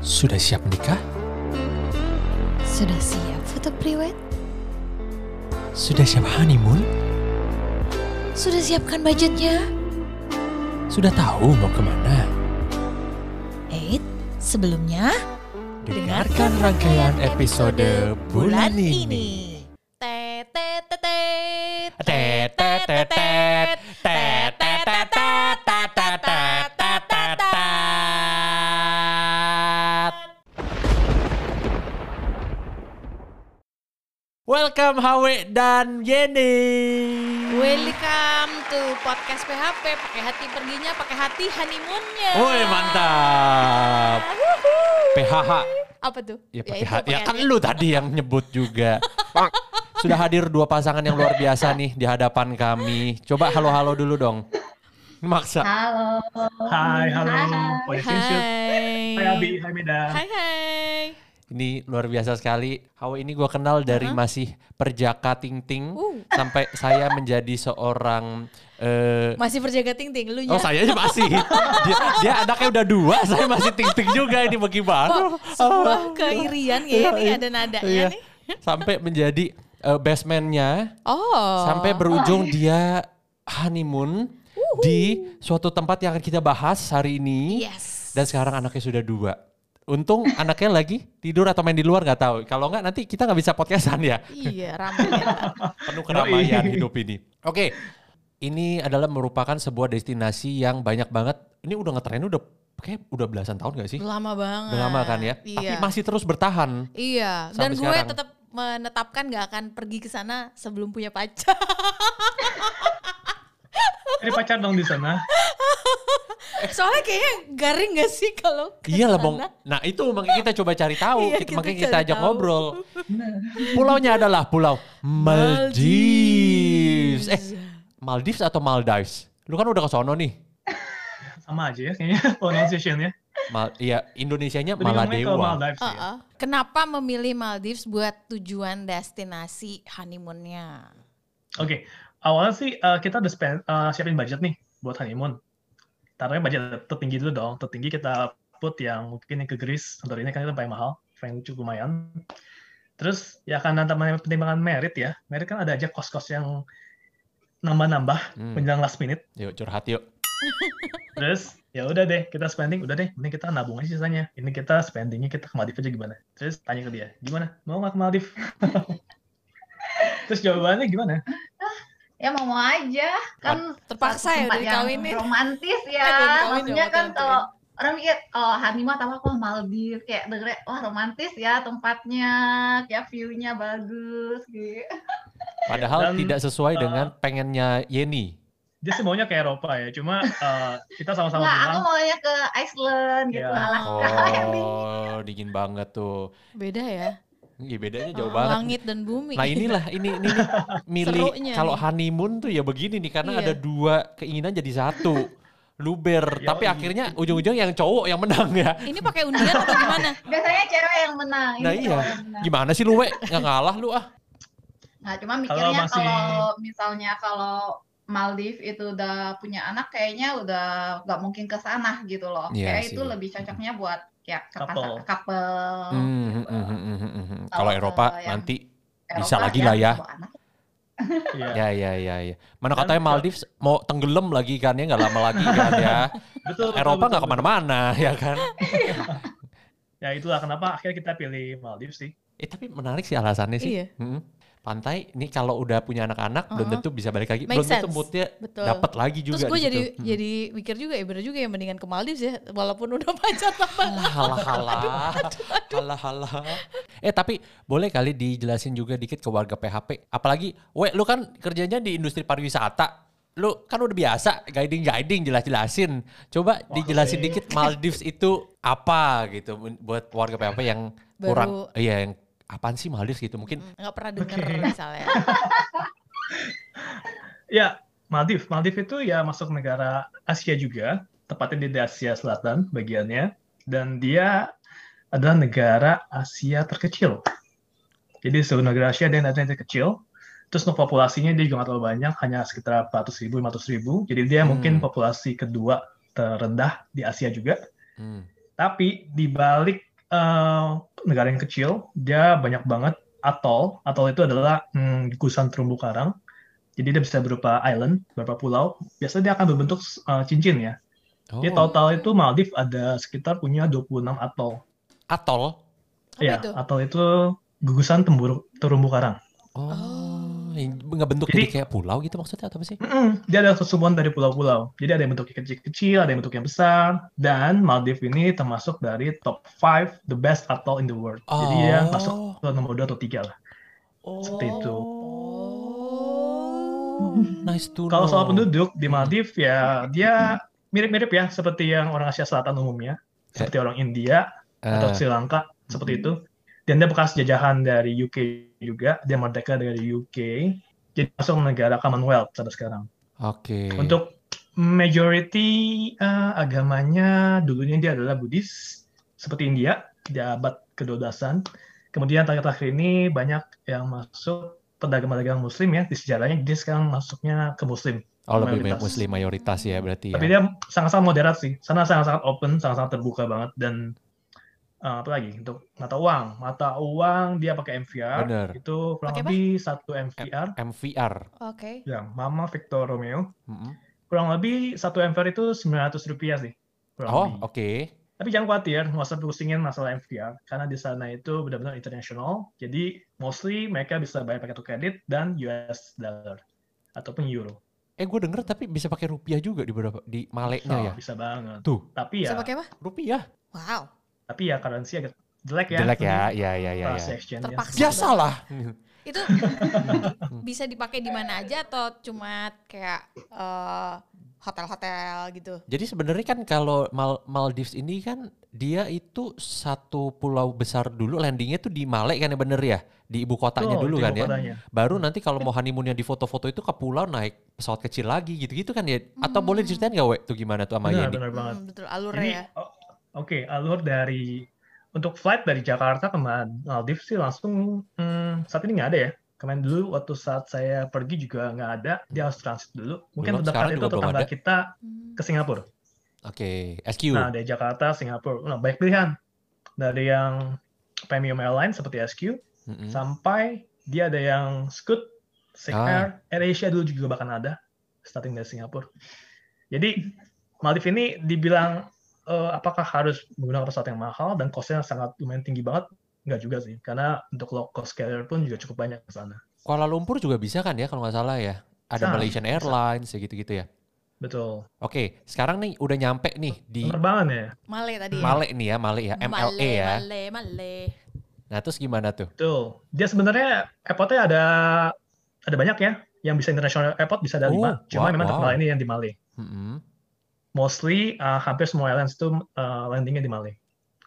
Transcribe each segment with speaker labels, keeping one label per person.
Speaker 1: Sudah siap menikah?
Speaker 2: Sudah siap foto priwet?
Speaker 1: Sudah siap honeymoon?
Speaker 2: Sudah siapkan budgetnya?
Speaker 1: Sudah tahu mau ke mana?
Speaker 2: Eits, sebelumnya
Speaker 1: Dengarkan rangkaian episode bulan ini. Dan Yeni.
Speaker 2: Welcome to podcast PHP. Pakai hati perginya, pakai hati honeymoonnya.
Speaker 1: Woi mantap. PHH.
Speaker 2: Apa tuh?
Speaker 1: Ya pakai
Speaker 2: itu,
Speaker 1: hati. Ya kan
Speaker 2: hati.
Speaker 1: lu tadi yang nyebut juga. Sudah hadir dua pasangan yang luar biasa nih di hadapan kami. Coba halo-halo dulu dong. Maksa.
Speaker 3: Halo.
Speaker 4: Hai, halo.
Speaker 3: Hai.
Speaker 4: Ya.
Speaker 2: Hai.
Speaker 4: Hai Abi, hai Medan.
Speaker 2: Hai hai.
Speaker 1: Ini luar biasa sekali. Hawa ini gue kenal dari masih perjaka ting ting
Speaker 2: Uh.
Speaker 1: sampai saya menjadi seorang eh
Speaker 2: Masih perjaga ting ting lu
Speaker 1: Oh saya aja masih. Dia, dia anaknya udah dua, saya masih ting ting juga ini bagaimana?
Speaker 2: sebuah keirian ya ini ada nadanya
Speaker 1: Iya.
Speaker 2: nih.
Speaker 1: Sampai menjadi eh, best man-nya
Speaker 2: Oh.
Speaker 1: sampai berujung dia honeymoon di suatu tempat yang akan kita bahas hari ini.
Speaker 2: Yes.
Speaker 1: Dan sekarang anaknya sudah dua. Untung anaknya lagi tidur atau main di luar nggak tahu. Kalau nggak nanti kita nggak bisa podcastan ya.
Speaker 2: Iya, ramai ya.
Speaker 1: Penuh keramaian hidup ini. Oke, ini adalah merupakan sebuah destinasi yang banyak banget. Ini udah ngetren udah kayak udah belasan tahun gak sih?
Speaker 2: Lama banget.
Speaker 1: Udah lama kan ya.
Speaker 2: Iya.
Speaker 1: Tapi masih terus bertahan.
Speaker 2: Iya, dan gue
Speaker 1: sekarang.
Speaker 2: tetap menetapkan gak akan pergi ke sana sebelum punya pacar.
Speaker 4: Jadi pacar dong di sana.
Speaker 2: Soalnya kayaknya garing gak sih kalau
Speaker 1: Iya lah? Bong. Nah, itu makanya kita coba cari tahu.
Speaker 2: Iya,
Speaker 1: kita,
Speaker 2: kita
Speaker 1: makanya kita ajak
Speaker 2: tahu.
Speaker 1: ngobrol. Pulaunya adalah Pulau Maldives. Eh, Maldives atau Maldives? Lu kan udah ke sono nih.
Speaker 4: Sama aja ya kayaknya pronunciation-nya.
Speaker 1: Mal, iya, Indonesianya
Speaker 4: Lebih ke
Speaker 1: Maladewa.
Speaker 4: Maldives ya.
Speaker 2: Uh-uh. Kenapa memilih Maldives buat tujuan destinasi honeymoonnya?
Speaker 4: Oke, awalnya sih eh, kita udah spend, eh, siapin budget nih buat honeymoon. Taruhnya budget tertinggi dulu dong. Tertinggi kita put yang mungkin yang ke Greece, Santorini kan itu paling mahal, paling cukup lumayan. Terus ya karena namanya pertimbangan merit ya, merit kan ada aja kos-kos yang nambah-nambah
Speaker 1: Hmm.
Speaker 4: menjelang last minute.
Speaker 1: Yuk curhat yuk.
Speaker 4: Terus ya udah deh kita spending, udah deh, mending kita nabung aja sisanya. Ini kita spendingnya kita ke Maldives aja gimana? Terus tanya ke dia, gimana? Mau nggak ke Maldives? Terus jawabannya gimana?
Speaker 3: Ya mau mau aja. Kan
Speaker 2: Terpaksa ya
Speaker 3: tempat
Speaker 2: udah
Speaker 3: yang
Speaker 2: dikawinin.
Speaker 3: Romantis ya. Maksudnya
Speaker 2: ya,
Speaker 3: kan kalau orang mikir kalau honeymoon atau apa Maldives kayak dengernya wah romantis ya tempatnya, kayak view-nya bagus gitu.
Speaker 1: Padahal
Speaker 4: Dan,
Speaker 1: tidak sesuai
Speaker 4: uh,
Speaker 1: dengan pengennya Yeni.
Speaker 4: Dia sih maunya ke Eropa ya, cuma eh, kita sama-sama
Speaker 3: aku
Speaker 4: bilang,
Speaker 3: maunya ke Iceland gitu,
Speaker 4: Ya.
Speaker 3: Alaska yang dingin.
Speaker 1: Oh, dingin banget tuh.
Speaker 2: Beda ya.
Speaker 1: Iya bedanya jauh
Speaker 2: Oh,
Speaker 1: banget.
Speaker 2: Langit dan bumi.
Speaker 1: Nah inilah ini ini nih, milih kalau honeymoon tuh ya begini nih karena
Speaker 2: Iya.
Speaker 1: ada dua keinginan jadi satu. Luber,
Speaker 4: Yoi.
Speaker 1: tapi akhirnya ujung-ujung yang cowok yang menang ya.
Speaker 2: Ini pakai undian atau gimana?
Speaker 3: Biasanya cewek yang menang. ini
Speaker 1: Nah iya,
Speaker 3: menang.
Speaker 1: gimana sih lu we? Nggak ngalah lu ah.
Speaker 3: Nah, cuma
Speaker 4: Kalau
Speaker 3: mikirnya
Speaker 4: masih-
Speaker 3: kalau misalnya kalau Maldives itu udah punya anak, kayaknya udah nggak mungkin ke sana gitu loh.
Speaker 1: Iya
Speaker 3: Kayak
Speaker 1: sih.
Speaker 3: itu lebih cocoknya buat kayak ke
Speaker 4: Couple.
Speaker 3: pasar couple.
Speaker 1: Hmm, hmm, hmm, hmm, hmm.
Speaker 3: Kalau
Speaker 1: Eropa
Speaker 3: yang
Speaker 1: nanti
Speaker 3: Eropa
Speaker 1: bisa lagi lah ya.
Speaker 3: bawa anak.
Speaker 4: Iya.
Speaker 1: ya ya ya ya. Mana
Speaker 4: Dan
Speaker 1: katanya Maldives mau tenggelam lagi kan ya nggak lama lagi kan ya.
Speaker 4: betul, betul,
Speaker 1: Eropa nggak
Speaker 4: ke
Speaker 1: mana-mana ya kan.
Speaker 4: betul. Ya itulah kenapa akhirnya kita pilih Maldives sih.
Speaker 1: Eh tapi menarik sih alasannya sih.
Speaker 2: Iya.
Speaker 1: Hmm. Pantai ini kalau udah punya anak-anak belum
Speaker 2: Uh-uh.
Speaker 1: tentu bisa balik lagi.
Speaker 2: Make
Speaker 1: belum tentu
Speaker 2: sense.
Speaker 1: moodnya
Speaker 2: Betul.
Speaker 1: dapat lagi juga.
Speaker 2: Terus gue
Speaker 1: di
Speaker 2: jadi.
Speaker 1: Hmm.
Speaker 2: jadi mikir juga ya bener juga ya mendingan ke Maldives ya walaupun udah pacar lama.
Speaker 1: Halah halah halah halah. Eh tapi boleh kali dijelasin juga dikit ke warga PHP. Apalagi, we lu kan kerjanya di industri pariwisata. Lu kan udah biasa guiding-guiding jelas-jelasin. Coba dijelasin
Speaker 4: Oke.
Speaker 1: dikit Maldives itu apa gitu buat warga PHP yang kurang iya yang apaan sih Maldives gitu mungkin
Speaker 2: nggak pernah denger
Speaker 4: Oke.
Speaker 2: misalnya.
Speaker 4: Ya, Maldives. Maldives itu ya masuk negara Asia juga, tepatnya di Asia Selatan bagiannya, dan dia adalah negara Asia terkecil. Jadi seluruh negara Asia dia negara yang terkecil. Terus untuk populasinya dia juga nggak terlalu banyak, hanya sekitar 400 ribu, 500 ribu. Jadi dia
Speaker 1: Hmm.
Speaker 4: mungkin populasi kedua terendah di Asia juga.
Speaker 1: hmm.
Speaker 4: Tapi di balik eh, negara yang kecil, dia banyak banget atol. Atol itu adalah hmm, gugusan terumbu karang. Jadi dia bisa berupa island, beberapa pulau. Biasanya dia akan berbentuk eh, cincin ya.
Speaker 1: Oh,
Speaker 4: Jadi total itu Maldives ada sekitar punya 26 atol.
Speaker 1: atol.
Speaker 4: Iya, atol itu gugusan temburu- terumbu karang.
Speaker 1: Oh. Nggak bentuk
Speaker 4: Jadi-
Speaker 1: jadi kayak pulau gitu maksudnya atau apa sih?
Speaker 4: Mm-mm, dia ada kesumbuhan dari pulau-pulau. Jadi ada yang bentuknya kecil-kecil, ada yang bentuknya besar. Dan Maldives ini termasuk dari top 5 the best atoll in the world. Jadi dia
Speaker 1: Oh.
Speaker 4: masuk ke nomor 2 atau 3 lah.
Speaker 1: Oh.
Speaker 4: Seperti itu.
Speaker 2: Oh.
Speaker 1: Nice to
Speaker 4: Kalau soal penduduk di Maldives ya dia mirip-mirip ya seperti yang orang Asia Selatan umumnya. Seperti orang India atau
Speaker 1: Eh,
Speaker 4: Sri Lanka seperti itu. Dan dia bekas jajahan dari UK juga. Dia merdeka dari UK. Jadi masuk negara Commonwealth sampai sekarang.
Speaker 1: Oke.
Speaker 4: Untuk majority eh, agamanya dulunya dia adalah Buddhis seperti India di abad ke-12-an. Kemudian terakhir-terakhir ini banyak yang masuk pedagang-pedagang muslim ya di sejarahnya dia sekarang masuknya ke muslim.
Speaker 1: Oh lebih banyak muslim mayoritas ya berarti ya.
Speaker 4: Tapi dia sangat-sangat moderat sih. Sana sangat-sangat open, sangat-sangat terbuka banget dan eh, apa lagi untuk mata uang. Mata uang dia pakai MVR
Speaker 1: Bener.
Speaker 4: itu kurang
Speaker 2: apa?
Speaker 4: lebih satu MVR
Speaker 1: MVR.
Speaker 2: Oke.
Speaker 4: ya Mama Victor Romeo
Speaker 1: Mm-mm.
Speaker 4: kurang lebih satu MVR itu 900 rupiah sih. Kurang
Speaker 1: Oh
Speaker 4: lebih.
Speaker 1: oke.
Speaker 4: Tapi jangan khawatir, nggak usah pusingin masalah MVR, karena di sana itu benar-benar internasional. Jadi mostly mereka bisa bayar pakai kartu kredit dan US dollar ataupun euro.
Speaker 1: Eh gue denger tapi bisa pakai rupiah juga di beberapa di Maleknya
Speaker 4: Oh,
Speaker 1: ya.
Speaker 4: Bisa banget.
Speaker 1: Tuh.
Speaker 4: Tapi
Speaker 2: Bisa
Speaker 4: ya,
Speaker 2: pakai apa?
Speaker 1: Rupiah.
Speaker 2: Wow.
Speaker 4: Tapi ya currency agak jelek ya.
Speaker 1: Jelek ya. Ya ya ya.
Speaker 4: Transaksi
Speaker 1: ya.
Speaker 4: exchange
Speaker 2: Terpaksa.
Speaker 1: Biasalah.
Speaker 2: Itu bisa dipakai di mana aja atau cuma kayak eh, hotel-hotel gitu?
Speaker 1: Jadi sebenarnya kan kalau Mal- Maldives ini kan dia itu satu pulau besar dulu landingnya tuh di Malek kan ya bener ya di ibu kotanya dulu kan ya. Baru nanti kalau mau honeymoonnya di foto-foto itu ke pulau naik pesawat kecil lagi gitu-gitu kan ya. Atau boleh diceritain gak we tuh gimana tuh sama Yeni?
Speaker 4: benar banget.
Speaker 2: Hmm, betul alurnya
Speaker 4: Jadi,
Speaker 2: ya.
Speaker 4: oh, oke, alur dari untuk flight dari Jakarta ke Maldives sih langsung hmm, saat ini nggak ada ya. Kemarin dulu waktu saat saya pergi juga nggak ada, dia harus transit dulu. Mungkin
Speaker 1: Belum,
Speaker 4: terdekat itu tetangga kita
Speaker 2: Hmm.
Speaker 4: ke Singapura.
Speaker 1: Oke, SQ.
Speaker 4: Nah, dari Jakarta, Singapura. Nah, banyak pilihan. Dari yang premium airline seperti SQ,
Speaker 1: Mm-mm.
Speaker 4: sampai dia ada yang Scoot, Sick
Speaker 1: Ah.
Speaker 4: Air, AirAsia dulu juga bahkan ada, starting dari Singapura. Jadi, Maldives ini dibilang eh, apakah harus menggunakan pesawat yang mahal dan cost-nya sangat lumayan tinggi banget? Enggak juga sih, karena untuk low cost carrier pun juga cukup banyak ke sana.
Speaker 1: Kuala Lumpur juga bisa kan ya kalau nggak salah ya. Ada
Speaker 4: Bisa,
Speaker 1: Malaysian
Speaker 4: bisa.
Speaker 1: Airlines ya gitu-gitu ya.
Speaker 4: Betul.
Speaker 1: Oke, sekarang nih udah nyampe nih di
Speaker 4: Penerbangan ya?
Speaker 2: Male tadi ya.
Speaker 1: Male nih ya, Male ya, MLE
Speaker 2: Male,
Speaker 1: ya.
Speaker 2: Male, Male.
Speaker 1: Nah, terus gimana tuh?
Speaker 4: Betul. Dia sebenarnya airport-nya ada ada banyak ya. Yang bisa international airport bisa ada
Speaker 1: Oh,
Speaker 4: lima.
Speaker 1: wow,
Speaker 4: Cuma memang
Speaker 1: wow.
Speaker 4: terkenal ini yang di Male.
Speaker 1: Mm-mm.
Speaker 4: Mostly uh, hampir semua airlines itu uh, landingnya di Male.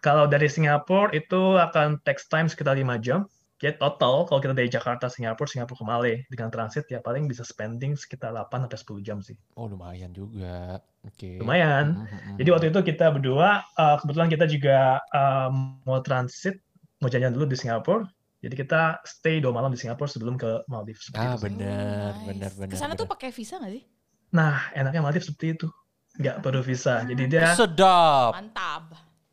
Speaker 4: Kalau dari Singapura itu akan takes time sekitar 5 jam. Jadi total kalau kita dari Jakarta Singapura Singapura ke Male dengan transit ya paling bisa spending sekitar 8 sampai 10 jam sih.
Speaker 1: Oh, lumayan juga. Oke.
Speaker 4: Lumayan.
Speaker 1: Mm-mm.
Speaker 4: Jadi waktu itu kita berdua uh, kebetulan kita juga um, mau transit mau jalan dulu di Singapura. Jadi kita stay dua malam di Singapura sebelum ke Maldives.
Speaker 1: Ah, benar,
Speaker 2: Oh,
Speaker 1: benar, benar.
Speaker 2: Ke sana tuh
Speaker 1: benar.
Speaker 2: pakai visa gak sih?
Speaker 4: Nah, enaknya Maldives seperti itu. Nggak perlu visa. Jadi dia
Speaker 1: sedap.
Speaker 2: Mantap.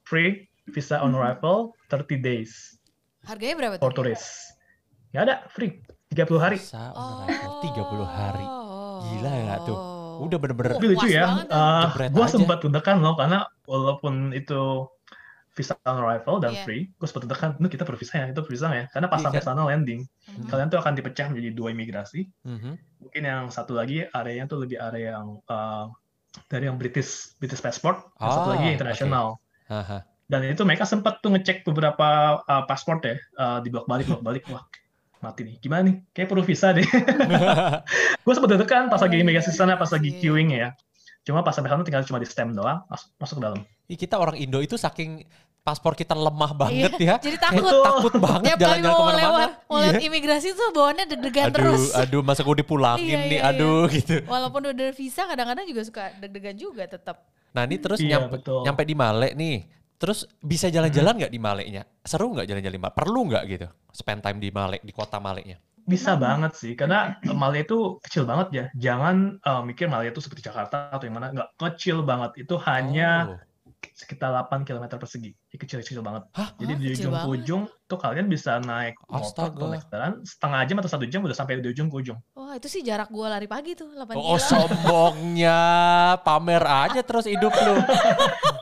Speaker 4: free visa on arrival 30 days.
Speaker 2: Harganya berapa
Speaker 4: for
Speaker 2: tuh?
Speaker 4: turis. Nggak ada, free. 30 hari.
Speaker 1: Masa on arrival 30 hari. Gila ya tuh.
Speaker 2: Oh.
Speaker 1: Udah bener-bener
Speaker 4: Tapi lucu
Speaker 2: puas
Speaker 4: ya, uh,
Speaker 1: Jebret
Speaker 4: gue
Speaker 1: aja.
Speaker 4: sempat deg-degan loh, karena walaupun itu visa on arrival dan
Speaker 2: Iya.
Speaker 4: free, gue sempat deg-degan, "Nuh, kita visa ya, itu visa ya. Karena pas sampai
Speaker 1: kan?
Speaker 4: sana landing,
Speaker 2: Hmm.
Speaker 4: kalian tuh akan dipecah menjadi dua imigrasi.
Speaker 1: Mhm.
Speaker 4: Mungkin yang satu lagi areanya tuh lebih area yang uh, dari yang British British passport, yang satu lagi internasional.
Speaker 1: Haha.
Speaker 4: Dan itu mereka sempat tuh ngecek beberapa uh, paspor ya, uh, di bolak balik bolak balik, wah mati nih. Gimana nih? Kayak perlu visa deh. gue sempat deg-degan pas lagi
Speaker 2: Oh,
Speaker 4: imigrasi sana, pas lagi
Speaker 2: iya.
Speaker 4: queuing ya. Cuma pas sampai sana tinggal cuma di stem doang, mas- masuk ke dalam.
Speaker 1: Ih, kita orang Indo itu saking paspor kita lemah banget ya.
Speaker 2: Iya, Jadi
Speaker 1: Kayak
Speaker 2: takut.
Speaker 1: takut banget
Speaker 2: Tiap kali
Speaker 1: jalan-jalan
Speaker 2: mau
Speaker 1: ke mana-mana.
Speaker 2: lewat, mau
Speaker 1: Iya.
Speaker 2: imigrasi tuh bawaannya deg-degan
Speaker 1: Aduh,
Speaker 2: terus.
Speaker 1: aduh, masa gue dipulangin
Speaker 2: Iya,
Speaker 1: nih,
Speaker 2: iya, iya.
Speaker 1: aduh gitu.
Speaker 2: Walaupun udah ada visa kadang-kadang juga suka deg-degan juga tetap.
Speaker 1: Nah ini terus
Speaker 4: Iya,
Speaker 1: nyampe,
Speaker 4: betul.
Speaker 1: nyampe di Male nih. Terus bisa jalan-jalan nggak di Maleknya? Seru nggak jalan-jalan di Male? Perlu nggak gitu? Spend time di Male, di kota Maleknya?
Speaker 4: Bisa banget sih, karena Malaysia itu kecil banget ya. Jangan uh, mikir Malaysia itu seperti Jakarta atau yang mana, nggak kecil banget. Itu hanya
Speaker 1: Oh.
Speaker 4: Sekitar 8 km persegi. kecil-kecil banget.
Speaker 1: Hah?
Speaker 4: Jadi
Speaker 2: Hah,
Speaker 4: di ujung ke
Speaker 2: banget?
Speaker 4: ujung tuh kalian bisa naik motor
Speaker 1: Astaga.
Speaker 4: atau naik kendaraan setengah jam atau satu jam udah sampai di ujung ke ujung.
Speaker 2: Wah itu sih jarak gua lari pagi tuh 8
Speaker 1: Oh,
Speaker 2: kilo.
Speaker 1: sombongnya. Pamer aja terus hidup lu.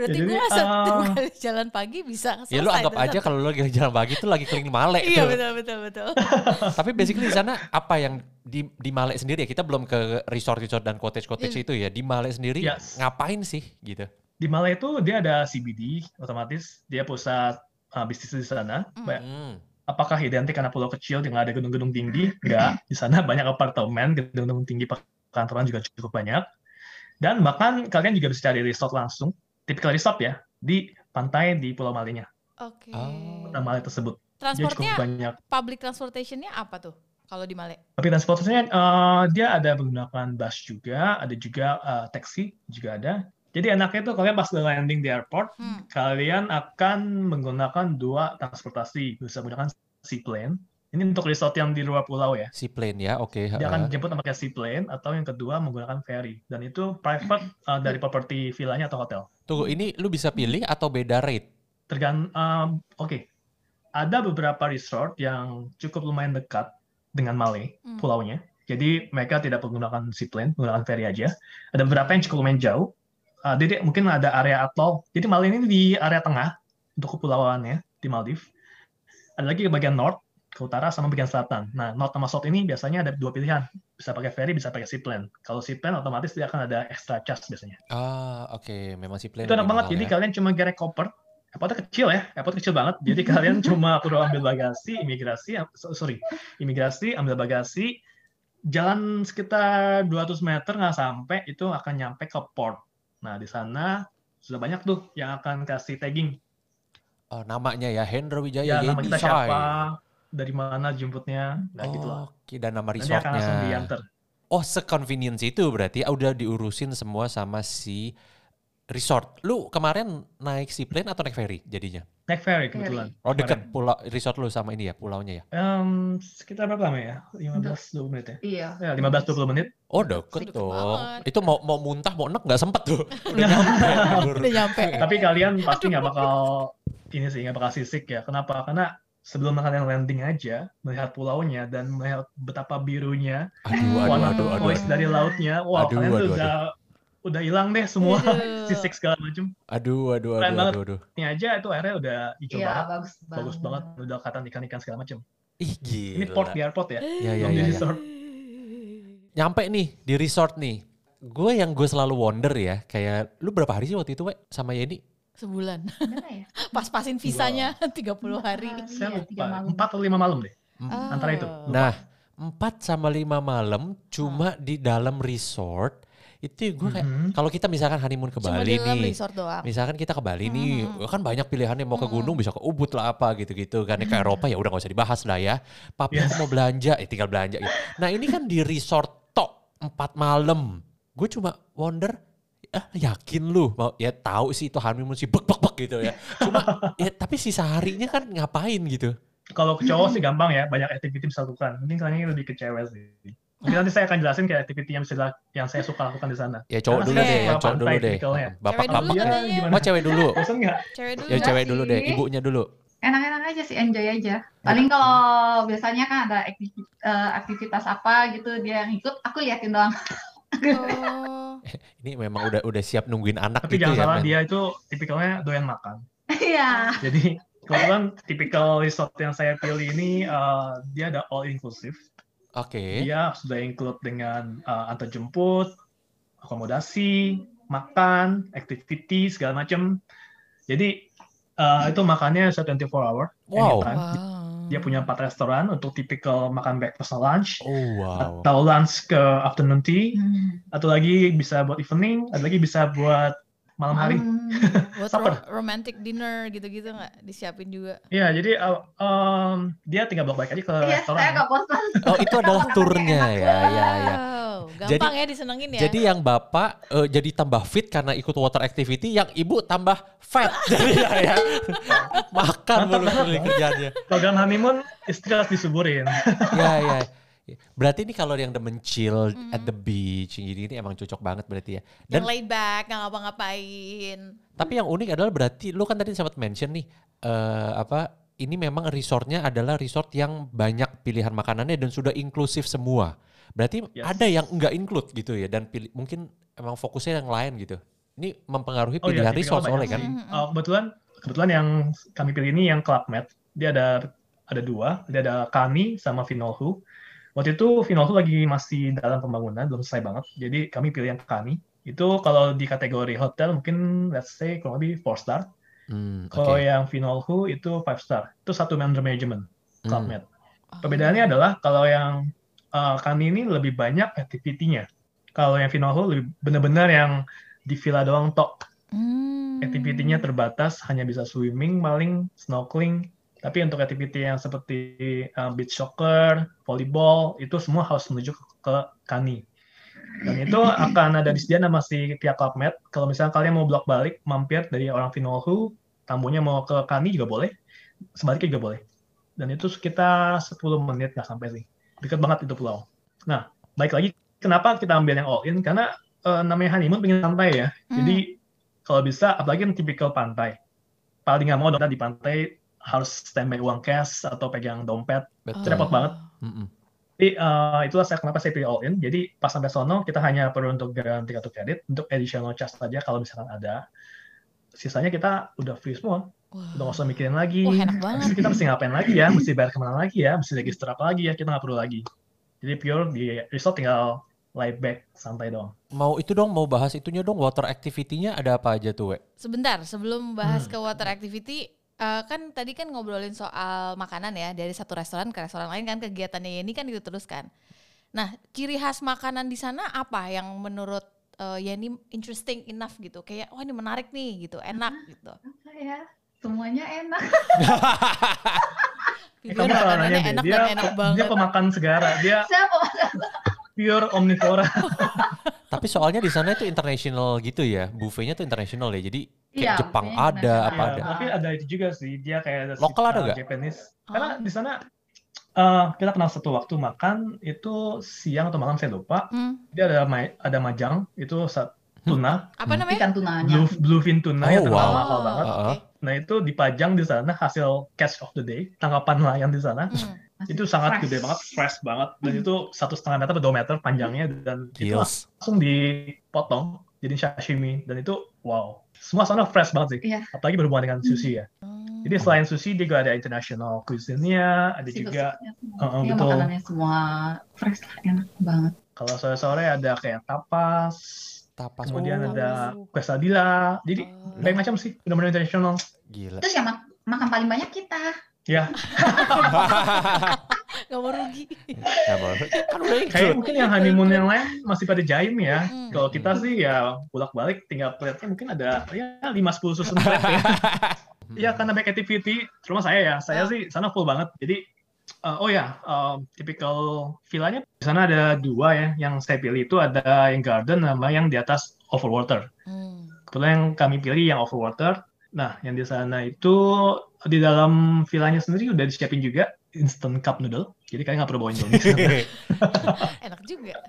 Speaker 2: Berarti
Speaker 4: Jadi,
Speaker 2: gua satu
Speaker 4: ah,
Speaker 2: kali jalan pagi bisa selesai.
Speaker 1: Ya lu anggap aja kalau lu lagi jalan pagi itu lagi keliling Malek
Speaker 2: Iya
Speaker 1: tuh.
Speaker 2: betul betul betul.
Speaker 1: Tapi basically di sana apa yang di di Malek sendiri ya? Kita belum ke resort-resort dan cottage-cottage
Speaker 2: Iya.
Speaker 1: itu ya. Di Malek sendiri
Speaker 4: Yes.
Speaker 1: ngapain sih gitu?
Speaker 4: Di Malaya itu dia ada CBD otomatis, dia pusat uh, bisnis di sana.
Speaker 2: Hmm.
Speaker 4: Apakah identik karena pulau kecil dengan ada gedung-gedung tinggi? Enggak. Di sana banyak apartemen, gedung-gedung tinggi perkantoran juga cukup banyak. Dan bahkan kalian juga bisa cari resort langsung, tipikal resort ya, di pantai di Pulau Malinya,
Speaker 2: Oke.
Speaker 1: Oh.
Speaker 4: kota tersebut. Dia cukup
Speaker 2: Transportnya
Speaker 4: banyak.
Speaker 2: public transportationnya apa tuh kalau di Male?
Speaker 4: Tapi transportasinya eh, dia ada menggunakan bus juga, ada juga eh, taksi juga ada. Jadi enaknya tuh kalian pas landing di airport,
Speaker 2: Hmm.
Speaker 4: kalian akan menggunakan dua transportasi, bisa menggunakan seaplane. Ini untuk resort yang di luar pulau ya.
Speaker 1: Si plane ya, oke.
Speaker 4: Dia
Speaker 1: ha.
Speaker 4: akan jemput pakai seaplane atau yang kedua menggunakan ferry. Dan itu private eh, dari properti villanya atau hotel.
Speaker 1: Tunggu, ini lu bisa pilih atau beda rate?
Speaker 4: Tergan, eh, oke. Ada beberapa resort yang cukup lumayan dekat dengan Male,
Speaker 2: Hmm.
Speaker 4: pulaunya. Jadi mereka tidak menggunakan seaplane, menggunakan ferry aja. Ada beberapa yang cukup lumayan jauh. Uh, jadi mungkin ada area atol. Jadi Male ini di area tengah untuk kepulauannya di Maldives. Ada lagi ke bagian north, ke utara sama bagian selatan. Nah, north sama south ini biasanya ada dua pilihan. Bisa pakai ferry, bisa pakai seaplane. Kalau seaplane otomatis dia akan ada extra charge biasanya.
Speaker 1: Ah, oke. Memang si plane
Speaker 4: Itu enak banget.
Speaker 1: mahal
Speaker 4: Jadi
Speaker 1: ya.
Speaker 4: kalian cuma gerek koper. Airportnya kecil ya, airport kecil banget. Jadi kalian cuma perlu ambil bagasi, imigrasi, so- sorry, imigrasi, ambil bagasi, jalan sekitar 200 meter nggak sampai, itu akan nyampe ke port. Nah, di sana sudah banyak tuh yang akan kasih tagging.
Speaker 1: Oh, namanya ya Hendra Wijaya
Speaker 4: Ya, nama kita siapa, dari mana jemputnya, nah gitu lah.
Speaker 1: Oke, dan nama
Speaker 4: Nanti akan langsung
Speaker 1: resortnya.
Speaker 4: diantar.
Speaker 1: Oh, seconvenience itu berarti ah, udah diurusin semua sama si resort. Lu kemarin naik si plane atau naik ferry jadinya?
Speaker 4: Naik ferry kebetulan.
Speaker 1: Oh, deket pulau resort lu sama ini ya, pulaunya ya?
Speaker 4: Em, sekitar berapa lama ya? 15-20 menit ya?
Speaker 3: Iya.
Speaker 4: Ya, 15-20 menit.
Speaker 1: Oh, deket
Speaker 2: banget.
Speaker 1: Itu mau mau muntah, mau enek nggak sempet tuh. Udah nyampe.
Speaker 2: Udah nyampe.
Speaker 4: Tapi kalian pasti nggak bakal ini sih nggak bakal sisik ya. Kenapa? Karena sebelum kalian landing aja melihat pulaunya dan melihat betapa birunya
Speaker 1: Aduh, aduh,
Speaker 4: warna
Speaker 1: aduh, aduh.
Speaker 4: turquoise dari lautnya, wah
Speaker 1: Aduh,
Speaker 4: kalian tuh
Speaker 1: aduh,
Speaker 4: udah udah hilang deh semua
Speaker 2: Aduh.
Speaker 4: sisik segala macam.
Speaker 1: Aduh, aduh,
Speaker 4: Keren
Speaker 1: aduh,
Speaker 4: banget.
Speaker 1: aduh, aduh.
Speaker 4: Ini aja itu airnya udah hijau
Speaker 3: Iya,
Speaker 4: banget,
Speaker 3: bagus banget.
Speaker 4: bagus banget, udah kelihatan ikan-ikan segala macam.
Speaker 1: Ih, gila.
Speaker 4: Ini port di airport ya,
Speaker 1: Ya, ya, ya, ya. Nyampe nih di resort nih. Gue yang gue selalu wonder ya, kayak lu berapa hari sih waktu itu, we, sama Yeni?
Speaker 2: Sebulan.
Speaker 3: Ya?
Speaker 2: Pas-pasin visanya 30 hari.
Speaker 4: Saya
Speaker 3: tiga
Speaker 4: lupa,
Speaker 3: malam.
Speaker 4: empat atau lima malam deh.
Speaker 1: Hmm.
Speaker 4: Antara itu.
Speaker 2: Oh.
Speaker 1: Nah, 4 sama 5 malam cuma di dalam resort. Itu gue kayak,
Speaker 4: Mhm.
Speaker 1: kalau kita misalkan honeymoon ke
Speaker 2: Cuma
Speaker 1: Bali nih.
Speaker 2: resort doang.
Speaker 1: Misalkan kita ke Bali nih,
Speaker 2: Mhm.
Speaker 1: kan banyak pilihannya mau ke gunung bisa ke Ubud lah apa gitu-gitu kan. Ke Eropa ya udah gak usah dibahas lah ya. Papi
Speaker 4: Yes.
Speaker 1: aku mau belanja, eh tinggal belanja. gitu. Nah ini kan di resort tok 4 malam. Gue cuma wonder, ah yakin lu mau ya tahu sih itu honeymoon sih bek bek bek gitu ya. Cuma ya tapi sisa harinya kan ngapain gitu.
Speaker 4: Kalau ke cowok sih gampang ya, banyak activity bisa lakukan. Mungkin kalian ini lebih ke cewek sih. Mungkin nanti saya akan jelasin kayak activity yang bisa yang saya suka lakukan di sana.
Speaker 1: Ya cowok
Speaker 4: Karena
Speaker 1: dulu deh, yang cowok dulu deh. Bapak bapak.
Speaker 2: Katanya.
Speaker 4: gimana?
Speaker 1: Oh cewek dulu.
Speaker 4: Bosan nggak?
Speaker 2: Cewek dulu.
Speaker 1: Ya cewek dulu deh, ibunya dulu.
Speaker 3: Enak-enak aja sih, enjoy aja. Paling kalau biasanya kan ada aktivi- eh, aktivitas apa gitu dia yang ikut, aku liatin doang.
Speaker 2: Oh.
Speaker 1: Ini memang udah udah siap nungguin anak
Speaker 4: Tapi
Speaker 1: gitu
Speaker 4: jangan
Speaker 1: ya.
Speaker 4: salah,
Speaker 1: men.
Speaker 4: dia itu tipikalnya doyan makan.
Speaker 3: Iya.
Speaker 4: Jadi kebetulan tipikal resort yang saya pilih ini eh, dia ada all inclusive.
Speaker 1: Oke.
Speaker 4: Dia sudah include dengan eh, antar jemput, akomodasi, makan, activity segala macam. Jadi eh, itu makannya bisa 24 hour.
Speaker 1: Wow.
Speaker 4: anytime.
Speaker 2: Wow.
Speaker 4: Dia punya empat restoran untuk tipikal makan breakfast atau lunch,
Speaker 1: Oh wow.
Speaker 4: atau lunch ke afternoon tea,
Speaker 3: Hmm.
Speaker 4: atau lagi bisa buat evening, ada lagi bisa buat malam hari.
Speaker 3: Hmm.
Speaker 2: Buat
Speaker 4: Supper.
Speaker 2: ro- romantic dinner gitu-gitu nggak disiapin juga.
Speaker 4: Iya, jadi uh, um, dia tinggal bolak balik aja ke
Speaker 3: Iya,
Speaker 4: restoran.
Speaker 3: saya gak bosan.
Speaker 1: Oh itu adalah turnya ya, ya, ya.
Speaker 2: Wow, gampang ya disenengin ya.
Speaker 1: Jadi yang bapak eh, jadi tambah fit karena ikut water activity, yang ibu tambah fat. jadi ya, ya. makan mulu kerjaannya.
Speaker 4: Program honeymoon istri harus disuburin.
Speaker 1: Ya ya. Berarti ini kalau yang demen chill
Speaker 2: Mm.
Speaker 1: at the beach gini ini emang cocok banget berarti ya.
Speaker 2: Yang
Speaker 1: Dan
Speaker 2: laid back, nggak ngapa-ngapain.
Speaker 1: tapi yang unik adalah berarti lu kan tadi sempat mention nih eh apa ini memang resortnya adalah resort yang banyak pilihan makanannya dan sudah inklusif semua. Berarti
Speaker 4: Yes.
Speaker 1: ada yang enggak include gitu ya dan pilih, mungkin emang fokusnya yang lain gitu. Ini mempengaruhi
Speaker 4: Oh iya,
Speaker 1: pilihan resort
Speaker 4: banyak
Speaker 1: soalnya kan.
Speaker 4: Uh, kebetulan kebetulan yang kami pilih ini yang Club Med. Dia ada ada dua, dia ada kami sama Vinolhu. Waktu itu Vinolhu lagi masih dalam pembangunan, belum selesai banget. Jadi kami pilih yang kami. Itu kalau di kategori hotel mungkin let's say kurang lebih 4 star.
Speaker 1: Hmm,
Speaker 4: Kalau
Speaker 1: oke.
Speaker 4: yang Vinolhu itu 5 star. Itu satu member management Club
Speaker 1: Hmm.
Speaker 4: Med. Perbedaannya adalah kalau yang uh, kami ini lebih banyak activity-nya. Kalau yang Vinolhu lebih benar-benar yang di villa doang tok.
Speaker 2: Hmm.
Speaker 4: Activity-nya terbatas, hanya bisa swimming, maling, snorkeling. Tapi untuk activity yang seperti uh, beach soccer, volleyball, itu semua harus menuju ke, ke Kani. Dan itu akan ada disediakan sama si pihak Club Med. Kalau misalnya kalian mau blok balik, mampir dari orang Vinolhu, tamunya mau ke Kani juga boleh, sebaliknya juga boleh. Dan itu sekitar 10 menit nggak sampai sih. Dekat banget itu pulau. Nah, baik lagi, kenapa kita ambil yang all in? Karena eh, namanya honeymoon pengen santai ya.
Speaker 2: Hmm.
Speaker 4: Jadi kalau bisa, apalagi yang tipikal pantai. Paling nggak mau dong di pantai harus standby uang cash atau pegang dompet.
Speaker 1: Betul.
Speaker 4: Repot banget.
Speaker 1: Mm-mm.
Speaker 4: Jadi eh, itulah saya kenapa saya pilih all in. Jadi pas sampai sono kita hanya perlu untuk garansi kartu kredit untuk additional charge saja kalau misalkan ada. Sisanya kita udah free semua.
Speaker 2: Wah.
Speaker 4: Udah nggak usah mikirin lagi.
Speaker 2: Wah, enak banget.
Speaker 4: Terus kita mesti ngapain lagi ya? Mesti bayar ke mana lagi ya? Mesti register apa lagi ya? Kita nggak perlu lagi. Jadi pure di resort tinggal laid back, santai doang.
Speaker 1: Mau itu dong, mau bahas itunya dong, water activity-nya ada apa aja tuh, We?
Speaker 2: Sebentar, sebelum bahas
Speaker 4: Hmm.
Speaker 2: ke water activity, eh, kan tadi kan ngobrolin soal makanan ya, dari satu restoran ke restoran lain kan kegiatannya ini kan itu terus kan. Nah, ciri khas makanan di sana apa yang menurut eh, ya ini interesting enough gitu, kayak wah ini menarik nih gitu, enak gitu.
Speaker 3: Apa ya? Semuanya enak.
Speaker 4: Eh,
Speaker 2: Bibir
Speaker 4: kamu
Speaker 2: makanannya
Speaker 4: nanya
Speaker 2: enak
Speaker 4: Dia,
Speaker 2: dan enak
Speaker 4: dia
Speaker 2: banget.
Speaker 4: pemakan segara. Dia pure omnivora.
Speaker 1: Tapi soalnya di sana itu international gitu ya, buffetnya tuh international ya. Jadi kayak
Speaker 3: Iya,
Speaker 1: Jepang ada, apa
Speaker 4: Iya,
Speaker 1: ada.
Speaker 4: Tapi ada itu juga sih, dia kayak ada
Speaker 1: Lokal ada
Speaker 4: uh,
Speaker 1: nggak?
Speaker 4: Japanese.
Speaker 2: Oh.
Speaker 4: Karena di sana uh, kita pernah satu waktu makan itu siang atau malam saya lupa.
Speaker 2: Hmm,
Speaker 4: Dia ada ma- ada majang itu tuna,
Speaker 2: apa
Speaker 1: Hmm.
Speaker 2: namanya?
Speaker 3: Ikan tunanya.
Speaker 4: blue bluefin tuna yang
Speaker 1: Oh,
Speaker 4: terkenal
Speaker 1: wow.
Speaker 4: mahal banget.
Speaker 2: oke.
Speaker 1: Heeh.
Speaker 4: Nah itu dipajang di sana hasil catch of the day, tangkapan nelayan di sana.
Speaker 2: Hmm.
Speaker 3: Masih
Speaker 4: Itu sangat
Speaker 3: fresh.
Speaker 4: gede banget, fresh banget, dan
Speaker 3: Hmm.
Speaker 4: itu satu setengah meter atau dua meter panjangnya dan itu
Speaker 1: Gils.
Speaker 4: langsung dipotong jadi sashimi dan itu wow, semua sana fresh banget sih.
Speaker 3: Iya.
Speaker 4: Apalagi berhubungan dengan sushi ya.
Speaker 2: Hmm.
Speaker 4: Jadi selain sushi dia juga ada international cuisine-nya, ada juga
Speaker 3: Iya,
Speaker 4: betul.
Speaker 3: makanannya semua fresh lah, enak banget.
Speaker 4: kalau sore-sore ada kayak tapas,
Speaker 1: Tapas.
Speaker 4: kemudian
Speaker 1: Oh,
Speaker 4: ada quesadilla. Jadi
Speaker 2: Oh.
Speaker 4: banyak macam sih, benar-benar international.
Speaker 1: Gila.
Speaker 3: Terus yang mak- makan paling banyak kita.
Speaker 4: Ya,
Speaker 2: Gak mau rugi.
Speaker 1: Mau. Kan udah
Speaker 4: kayak mungkin yang honeymoon yang lain masih pada jaim ya.
Speaker 2: Hmm.
Speaker 4: Kalau kita sih ya bolak-balik tinggal plate-nya mungkin ada ya 5-10 susun plate ya. Iya karena back activity, terutama saya ya, saya
Speaker 2: Ah.
Speaker 4: sih sana full banget. Jadi uh, oh ya, um, typical villanya di sana ada dua ya. Yang saya pilih itu ada yang garden sama yang di atas overwater.
Speaker 2: Hmm.
Speaker 4: Kebetulan yang kami pilih yang overwater. Nah, yang di sana itu di dalam villanya sendiri udah disiapin juga instant cup noodle. Jadi kalian nggak perlu bawa Indomie.
Speaker 2: Enak juga.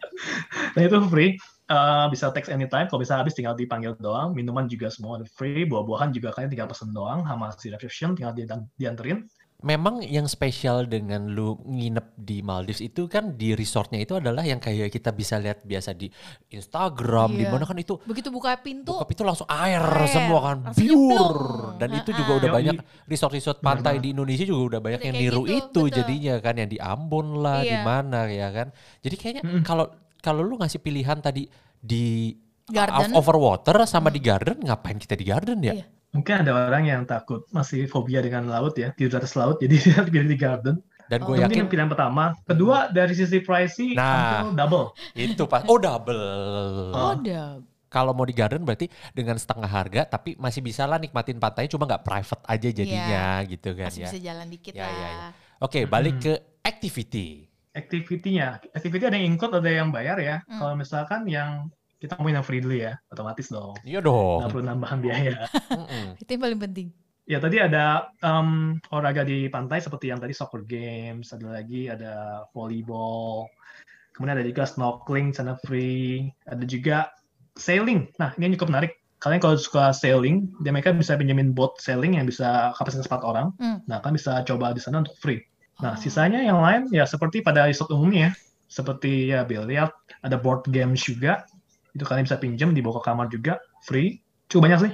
Speaker 4: Nah itu free, Eh, bisa text anytime. Kalau bisa habis tinggal dipanggil doang. Minuman juga semua free. Buah-buahan juga kalian tinggal pesen doang sama si reception tinggal di, dianterin.
Speaker 1: Memang yang spesial dengan lu nginep di Maldives itu kan di resortnya itu adalah yang kayak kita bisa lihat biasa di Instagram, di
Speaker 2: Iya.
Speaker 1: mana kan itu
Speaker 2: Begitu buka pintu,
Speaker 1: buka pintu langsung air
Speaker 2: Air,
Speaker 1: semua kan pure dan itu
Speaker 2: Nah,
Speaker 1: juga udah
Speaker 4: Yoi.
Speaker 1: banyak resort-resort pantai di Indonesia juga udah banyak
Speaker 2: Udah
Speaker 1: yang niru
Speaker 2: gitu,
Speaker 1: itu
Speaker 2: betul.
Speaker 1: jadinya kan yang di Ambon lah di
Speaker 2: Iya.
Speaker 1: mana ya kan jadi kayaknya kalau kalau lu ngasih pilihan tadi di
Speaker 2: Garden.
Speaker 1: of- overwater sama di garden ngapain kita di garden ya
Speaker 2: Iya.
Speaker 4: Mungkin ada orang yang takut masih fobia dengan laut ya, tidur di atas laut, jadi dia pilih di garden.
Speaker 1: dan
Speaker 2: Oh.
Speaker 1: gue
Speaker 4: Itu
Speaker 1: yakin
Speaker 4: mungkin pilihan pertama. Kedua, dari sisi pricey,
Speaker 1: Nah.
Speaker 4: double.
Speaker 1: itu pas oh double
Speaker 2: oh, udah.
Speaker 1: kalau mau di garden berarti dengan setengah harga tapi masih bisa lah nikmatin pantainya cuma nggak private aja jadinya gitu kan
Speaker 2: Masih
Speaker 1: ya
Speaker 2: bisa jalan dikit
Speaker 1: Ya,
Speaker 2: lah.
Speaker 1: ya, ya. oke balik
Speaker 4: Mm-mm.
Speaker 1: ke activity
Speaker 4: Activity-nya. Activity ada yang include, ada yang bayar ya.
Speaker 2: Hmm.
Speaker 4: Kalau misalkan yang kita ngomongin yang free dulu ya, otomatis dong.
Speaker 1: iya dong
Speaker 4: Nggak perlu nambahan biaya.
Speaker 2: Itu yang paling penting.
Speaker 4: Ya tadi ada em, olahraga di pantai seperti yang tadi soccer games, ada lagi ada volleyball, kemudian ada juga snorkeling sana free, ada juga sailing. Nah ini yang cukup menarik. Kalian kalau suka sailing, dia mereka bisa pinjamin boat sailing yang bisa kapasitas 4 orang.
Speaker 2: Hmm.
Speaker 4: Nah kalian bisa coba di sana untuk free. Nah
Speaker 2: Oh.
Speaker 4: sisanya yang lain ya seperti pada resort umumnya, seperti ya biliar, ada board games juga. Itu kalian bisa pinjam dibawa ke kamar juga, free. Cukup banyak sih.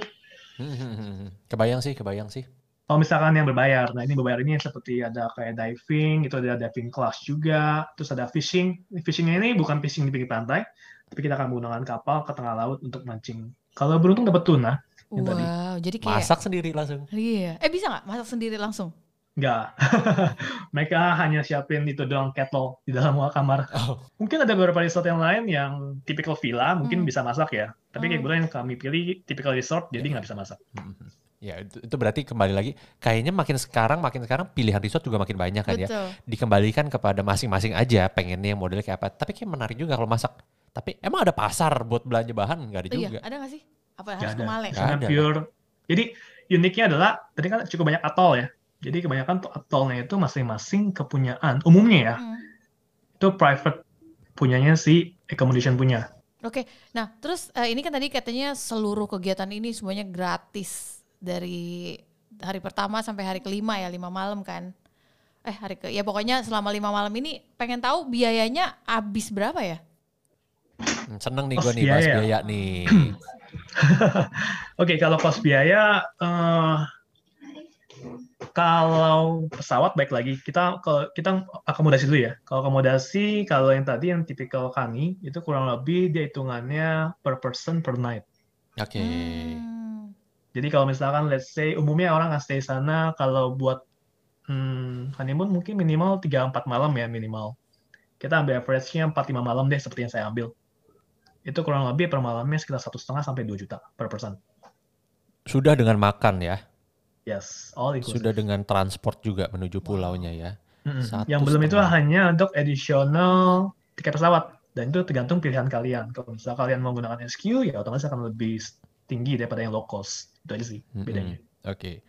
Speaker 1: kebayang sih, kebayang sih.
Speaker 4: Kalau misalkan yang berbayar, nah ini berbayar ini seperti ada kayak diving, itu ada diving class juga, terus ada fishing. Fishingnya ini bukan fishing di pinggir pantai, tapi kita akan menggunakan kapal ke tengah laut untuk mancing. Kalau beruntung dapat tuna, Yang tadi.
Speaker 2: Wow, jadi kayak
Speaker 1: Masak sendiri langsung.
Speaker 2: Iya. Eh bisa nggak masak sendiri langsung?
Speaker 4: Enggak. Mereka hanya siapin itu doang kettle di dalam kamar.
Speaker 1: Oh.
Speaker 4: Mungkin ada beberapa resort yang lain yang typical villa, mungkin
Speaker 2: Hmm.
Speaker 4: bisa masak ya. Tapi kayak
Speaker 2: Oh.
Speaker 4: gue yang kami pilih typical resort, jadi nggak bisa masak.
Speaker 1: Mhm. Ya itu, itu berarti kembali lagi kayaknya makin sekarang makin sekarang pilihan resort juga makin banyak kan ya.
Speaker 2: Betul.
Speaker 1: Dikembalikan kepada masing-masing aja pengennya yang modelnya kayak apa. Tapi kayak menarik juga kalau masak. Tapi emang ada pasar buat belanja bahan nggak ada
Speaker 2: Oh, iya,
Speaker 1: juga.
Speaker 2: ada nggak sih? Apa
Speaker 4: Nggak
Speaker 2: harus
Speaker 4: ada.
Speaker 2: ke Male?
Speaker 4: Karena
Speaker 1: ada.
Speaker 4: pure. Jadi uniknya adalah tadi kan cukup banyak atol ya. Jadi kebanyakan tuh atolnya itu masing-masing kepunyaan. Umumnya ya,
Speaker 2: Hmm.
Speaker 4: itu private punyanya si accommodation punya.
Speaker 2: Oke, nah terus eh, ini kan tadi katanya seluruh kegiatan ini semuanya gratis dari hari pertama sampai hari kelima ya lima malam kan? Eh hari ke ya pokoknya selama lima malam ini pengen tahu biayanya habis berapa ya?
Speaker 1: Hmm, Seneng nih gue nih bahas
Speaker 4: biaya.
Speaker 1: biaya nih.
Speaker 4: Oke, kalau cost biaya, eh, kalau pesawat baik lagi kita ke kita akomodasi dulu ya. Kalau akomodasi, kalau yang tadi yang tipikal kami itu kurang lebih dia hitungannya per person per night.
Speaker 1: Oke.
Speaker 2: Hmm.
Speaker 4: Jadi kalau misalkan let's say umumnya orang akan stay sana kalau buat hmm, honeymoon mungkin minimal 3-4 malam ya minimal. Kita ambil average-nya 4-5 malam deh seperti yang saya ambil. Itu kurang lebih per malamnya sekitar satu setengah sampai 2 juta per person.
Speaker 1: Sudah dengan makan ya.
Speaker 4: Yes, all inclusive.
Speaker 1: Sudah dengan transport juga menuju pulaunya ya.
Speaker 4: Mm-mm.
Speaker 1: Satu
Speaker 4: Yang belum itu hanya untuk additional tiket pesawat dan itu tergantung pilihan kalian. Kalau misalnya kalian menggunakan SQ ya otomatis akan lebih tinggi daripada yang low cost. Itu aja sih bedanya.
Speaker 1: Oke.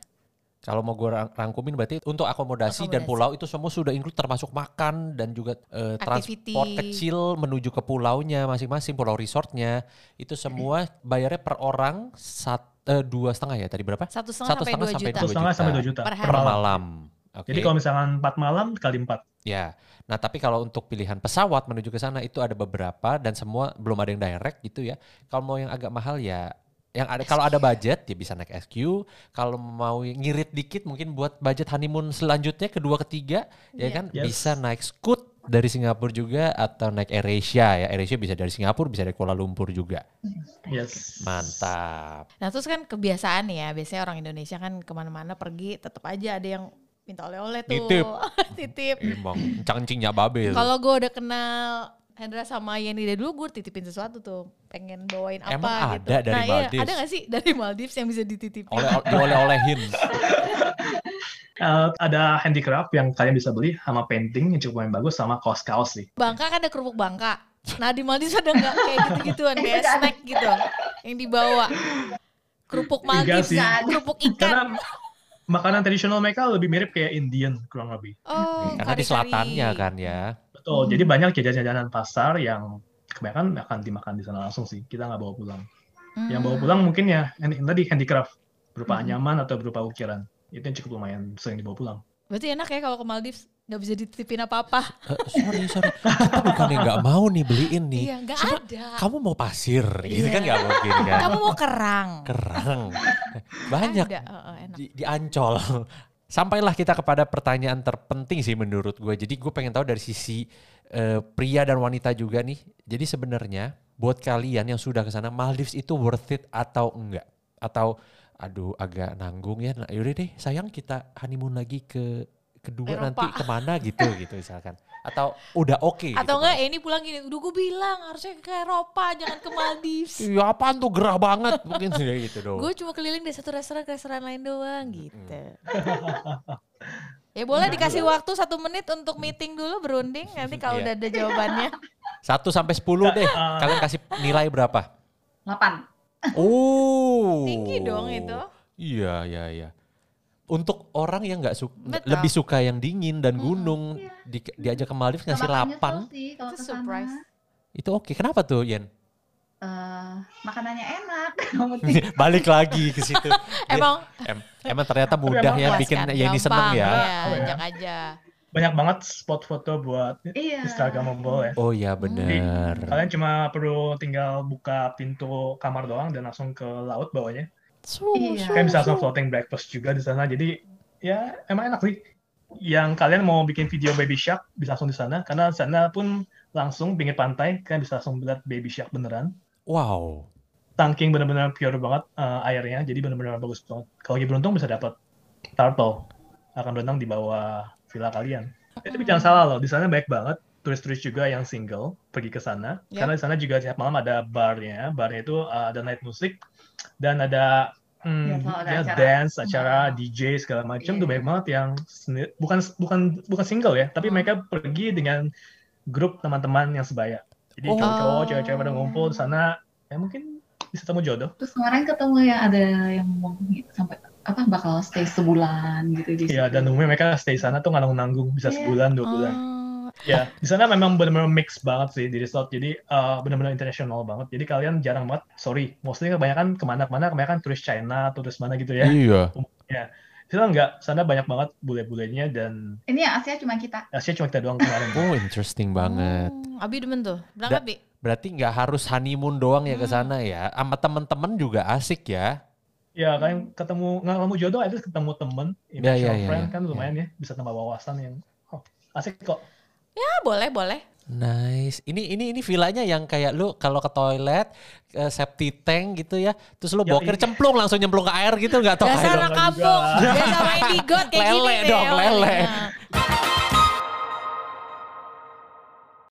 Speaker 1: Kalau mau gue rangkumin berarti untuk akomodasi, dan
Speaker 2: Akomodasi.
Speaker 1: pulau itu semua sudah include termasuk makan dan juga
Speaker 2: Activity.
Speaker 1: transport kecil menuju ke pulaunya masing-masing pulau resortnya itu semua bayarnya per orang sat, eh, dua setengah ya tadi berapa?
Speaker 2: Satu setengah
Speaker 1: Satu
Speaker 2: sampai
Speaker 1: setengah
Speaker 2: dua
Speaker 1: sampai
Speaker 2: juta.
Speaker 1: dua
Speaker 4: Satu setengah sampai 2 juta
Speaker 2: Per
Speaker 4: per
Speaker 2: hari.
Speaker 1: Per
Speaker 4: malam.
Speaker 1: malam. Oke.
Speaker 4: Jadi kalau misalkan 4 malam kali 4.
Speaker 1: Ya. Nah, tapi kalau untuk pilihan pesawat menuju ke sana itu ada beberapa dan semua belum ada yang direct gitu ya. Kalau mau yang agak mahal ya yang ada kalau ada budget ya bisa naik SQ. Kalau mau ngirit dikit mungkin buat budget honeymoon selanjutnya kedua ketiga ya
Speaker 2: Iya.
Speaker 1: kan
Speaker 4: Yes.
Speaker 1: bisa naik Scoot dari Singapura juga atau naik AirAsia ya. AirAsia bisa dari Singapura, bisa dari Kuala Lumpur juga.
Speaker 4: Yes.
Speaker 1: Mantap.
Speaker 2: Nah terus kan kebiasaan ya biasanya orang Indonesia kan ke mana-mana pergi tetap aja ada yang minta oleh-oleh tuh.
Speaker 1: Nitip.
Speaker 2: Titip.
Speaker 1: Emang cangcingnya babe.
Speaker 2: Kalau gue udah kenal Hendra sama Yeni dari dulu gue titipin sesuatu tuh pengen bawain apa
Speaker 1: Emang
Speaker 2: gitu.
Speaker 1: ada dari
Speaker 2: nah, iya,
Speaker 1: Maldives?
Speaker 2: ada gak sih dari Maldives yang bisa dititipin?
Speaker 1: oleh dioleh-olehin.
Speaker 4: Eh, ada handicraft yang kalian bisa beli sama painting yang cukup lumayan bagus sama kaos-kaos sih.
Speaker 2: Bangka kan ada kerupuk Bangka. Nah di Maldives ada nggak kayak gitu-gituan kayak snack gitu yang dibawa kerupuk Maldives,
Speaker 4: sih.
Speaker 2: kerupuk ikan.
Speaker 4: Karena makanan tradisional mereka lebih mirip kayak Indian kurang lebih.
Speaker 2: Oh,
Speaker 1: Karena di selatannya kan ya.
Speaker 4: Betul.
Speaker 2: Hmm.
Speaker 4: Jadi banyak jajanan-jajanan pasar yang kebanyakan akan dimakan di sana langsung sih. Kita nggak bawa pulang. Yang bawa
Speaker 2: Hmm.
Speaker 4: pulang mungkin ya yang tadi handicraft berupa
Speaker 2: Hmm.
Speaker 4: anyaman atau berupa ukiran. Itu yang cukup lumayan sering dibawa pulang.
Speaker 2: Berarti enak ya kalau ke Maldives nggak bisa dititipin apa-apa.
Speaker 1: Eh, sorry, sorry. Kita bukannya nggak mau nih beliin nih.
Speaker 2: Iya, nggak
Speaker 1: Cuma
Speaker 2: ada.
Speaker 1: Kamu mau pasir, gitu
Speaker 2: Iya.
Speaker 1: kan nggak mungkin kan.
Speaker 2: Kamu mau kerang.
Speaker 1: Kerang. Banyak
Speaker 2: Ada, heeh, enak.
Speaker 1: di, di Ancol. Sampailah kita kepada pertanyaan terpenting sih menurut gue. Jadi gue pengen tahu dari sisi eh, pria dan wanita juga nih. Jadi sebenarnya buat kalian yang sudah ke sana Maldives itu worth it atau enggak? Atau aduh agak nanggung ya. Nah, yaudah deh sayang kita honeymoon lagi ke kedua
Speaker 2: Eropa.
Speaker 1: nanti ke mana gitu gitu misalkan. Atau udah oke
Speaker 2: Atau
Speaker 1: gitu.
Speaker 2: enggak, ini pulang gini, udah gue bilang harusnya ke Eropa, jangan ke Maldives.
Speaker 1: Iya apaan tuh gerah banget mungkin gitu dong.
Speaker 2: gue cuma keliling dari satu restoran ke restoran lain doang gitu. ya boleh dikasih waktu satu menit untuk meeting dulu berunding, nanti kalau
Speaker 1: Iya.
Speaker 2: udah ada jawabannya.
Speaker 1: Satu sampai sepuluh deh. Kalian kasih nilai berapa?
Speaker 3: 8.
Speaker 1: Oh.
Speaker 2: Tinggi dong itu.
Speaker 1: Iya, iya, iya. untuk orang yang nggak suka
Speaker 2: Betul.
Speaker 1: lebih suka yang dingin dan gunung
Speaker 3: Iya.
Speaker 1: di- diajak ke Maldives ngasih
Speaker 3: bakal nyesel
Speaker 1: lapan
Speaker 3: sih kalau
Speaker 2: Itu surprise.
Speaker 1: itu oke kenapa tuh Yen
Speaker 3: Eh, makanannya enak.
Speaker 1: Balik lagi ke situ
Speaker 2: Emang
Speaker 1: Em- emang ternyata mudah ya bikin Yeni seneng
Speaker 2: gampang,
Speaker 1: ya
Speaker 2: Iya,
Speaker 4: Oh, ya.
Speaker 2: aja.
Speaker 4: Banyak banget spot foto buat
Speaker 3: Iya.
Speaker 4: Instagramable ya.
Speaker 1: oh ya bener
Speaker 4: Kalian cuma perlu tinggal buka pintu kamar doang dan langsung ke laut bawahnya.
Speaker 2: Su,
Speaker 3: Iya.
Speaker 4: Kalian bisa langsung
Speaker 2: su.
Speaker 4: floating breakfast juga di sana. Jadi ya emang enak sih. Yang kalian mau bikin video baby shark bisa langsung di sana karena di sana pun langsung pinggir pantai kalian bisa langsung lihat baby shark beneran.
Speaker 1: wow
Speaker 4: Tangking bener-bener pure banget eh, airnya, jadi bener-bener bagus banget. Kalau lagi beruntung bisa dapat turtle akan berenang di bawah villa kalian. Eh, Tapi jangan salah loh, di sana banyak banget turis-turis juga yang single pergi ke sana.
Speaker 2: Ya.
Speaker 4: Karena di sana juga tiap malam ada barnya. Barnya itu uh, ada night music dan ada hmm,
Speaker 3: Ya,
Speaker 4: ya,
Speaker 3: acara.
Speaker 4: dance, acara
Speaker 3: Hmm.
Speaker 4: DJ segala macam
Speaker 3: Iya.
Speaker 4: tuh banyak banget yang bukan bukan bukan single ya, tapi
Speaker 2: Hmm.
Speaker 4: mereka pergi dengan grup teman-teman yang sebaya. Jadi
Speaker 1: Oh.
Speaker 4: cowok-cowok, cewek-cewek pada ngumpul di sana, ya mungkin bisa temu jodoh.
Speaker 3: Terus kemarin ketemu yang ada yang ngomong gitu, sampai apa bakal stay sebulan gitu di
Speaker 4: Iya,
Speaker 3: situ.
Speaker 4: dan umumnya mereka stay di sana tuh nggak nanggung-nanggung bisa
Speaker 3: Iya.
Speaker 4: sebulan dua bulan.
Speaker 2: Ah,
Speaker 4: Ya, di sana memang benar-benar mix banget sih di resort. Jadi uh, benar-benar internasional banget. Jadi kalian jarang banget, sorry, mostly kebanyakan ke mana-mana, kebanyakan turis China, turis mana gitu ya.
Speaker 1: iya
Speaker 4: Di sana nggak, sana banyak banget bule-bulenya dan
Speaker 3: Ini yang Asia cuma kita.
Speaker 4: Asia cuma kita doang kemarin.
Speaker 1: oh interesting banget
Speaker 2: oh, Abi demen tuh. Berangkat, Bi?
Speaker 1: berarti nggak harus honeymoon doang ya ke
Speaker 2: Hmm.
Speaker 1: sana ya sama temen-temen juga asik ya
Speaker 4: ya, kalian ketemu, nggak ketemu jodoh, itu ketemu temen,
Speaker 1: Ya, ya, ya,
Speaker 4: friend
Speaker 1: ya.
Speaker 4: kan lumayan ya, bisa tambah wawasan yang oh, asik kok.
Speaker 2: Ah, boleh, boleh.
Speaker 1: Nice. Ini ini ini villanya yang kayak lu kalau ke toilet, ke septic tank gitu ya, terus lu
Speaker 4: Ya,
Speaker 1: boker
Speaker 4: ini-
Speaker 1: cemplung langsung nyemplung ke air gitu nggak tau
Speaker 2: Biasa anak kampung, biasa main di got kayak
Speaker 1: Lele
Speaker 2: gini deh.
Speaker 1: dong,
Speaker 2: oh,
Speaker 1: lele.
Speaker 2: iya.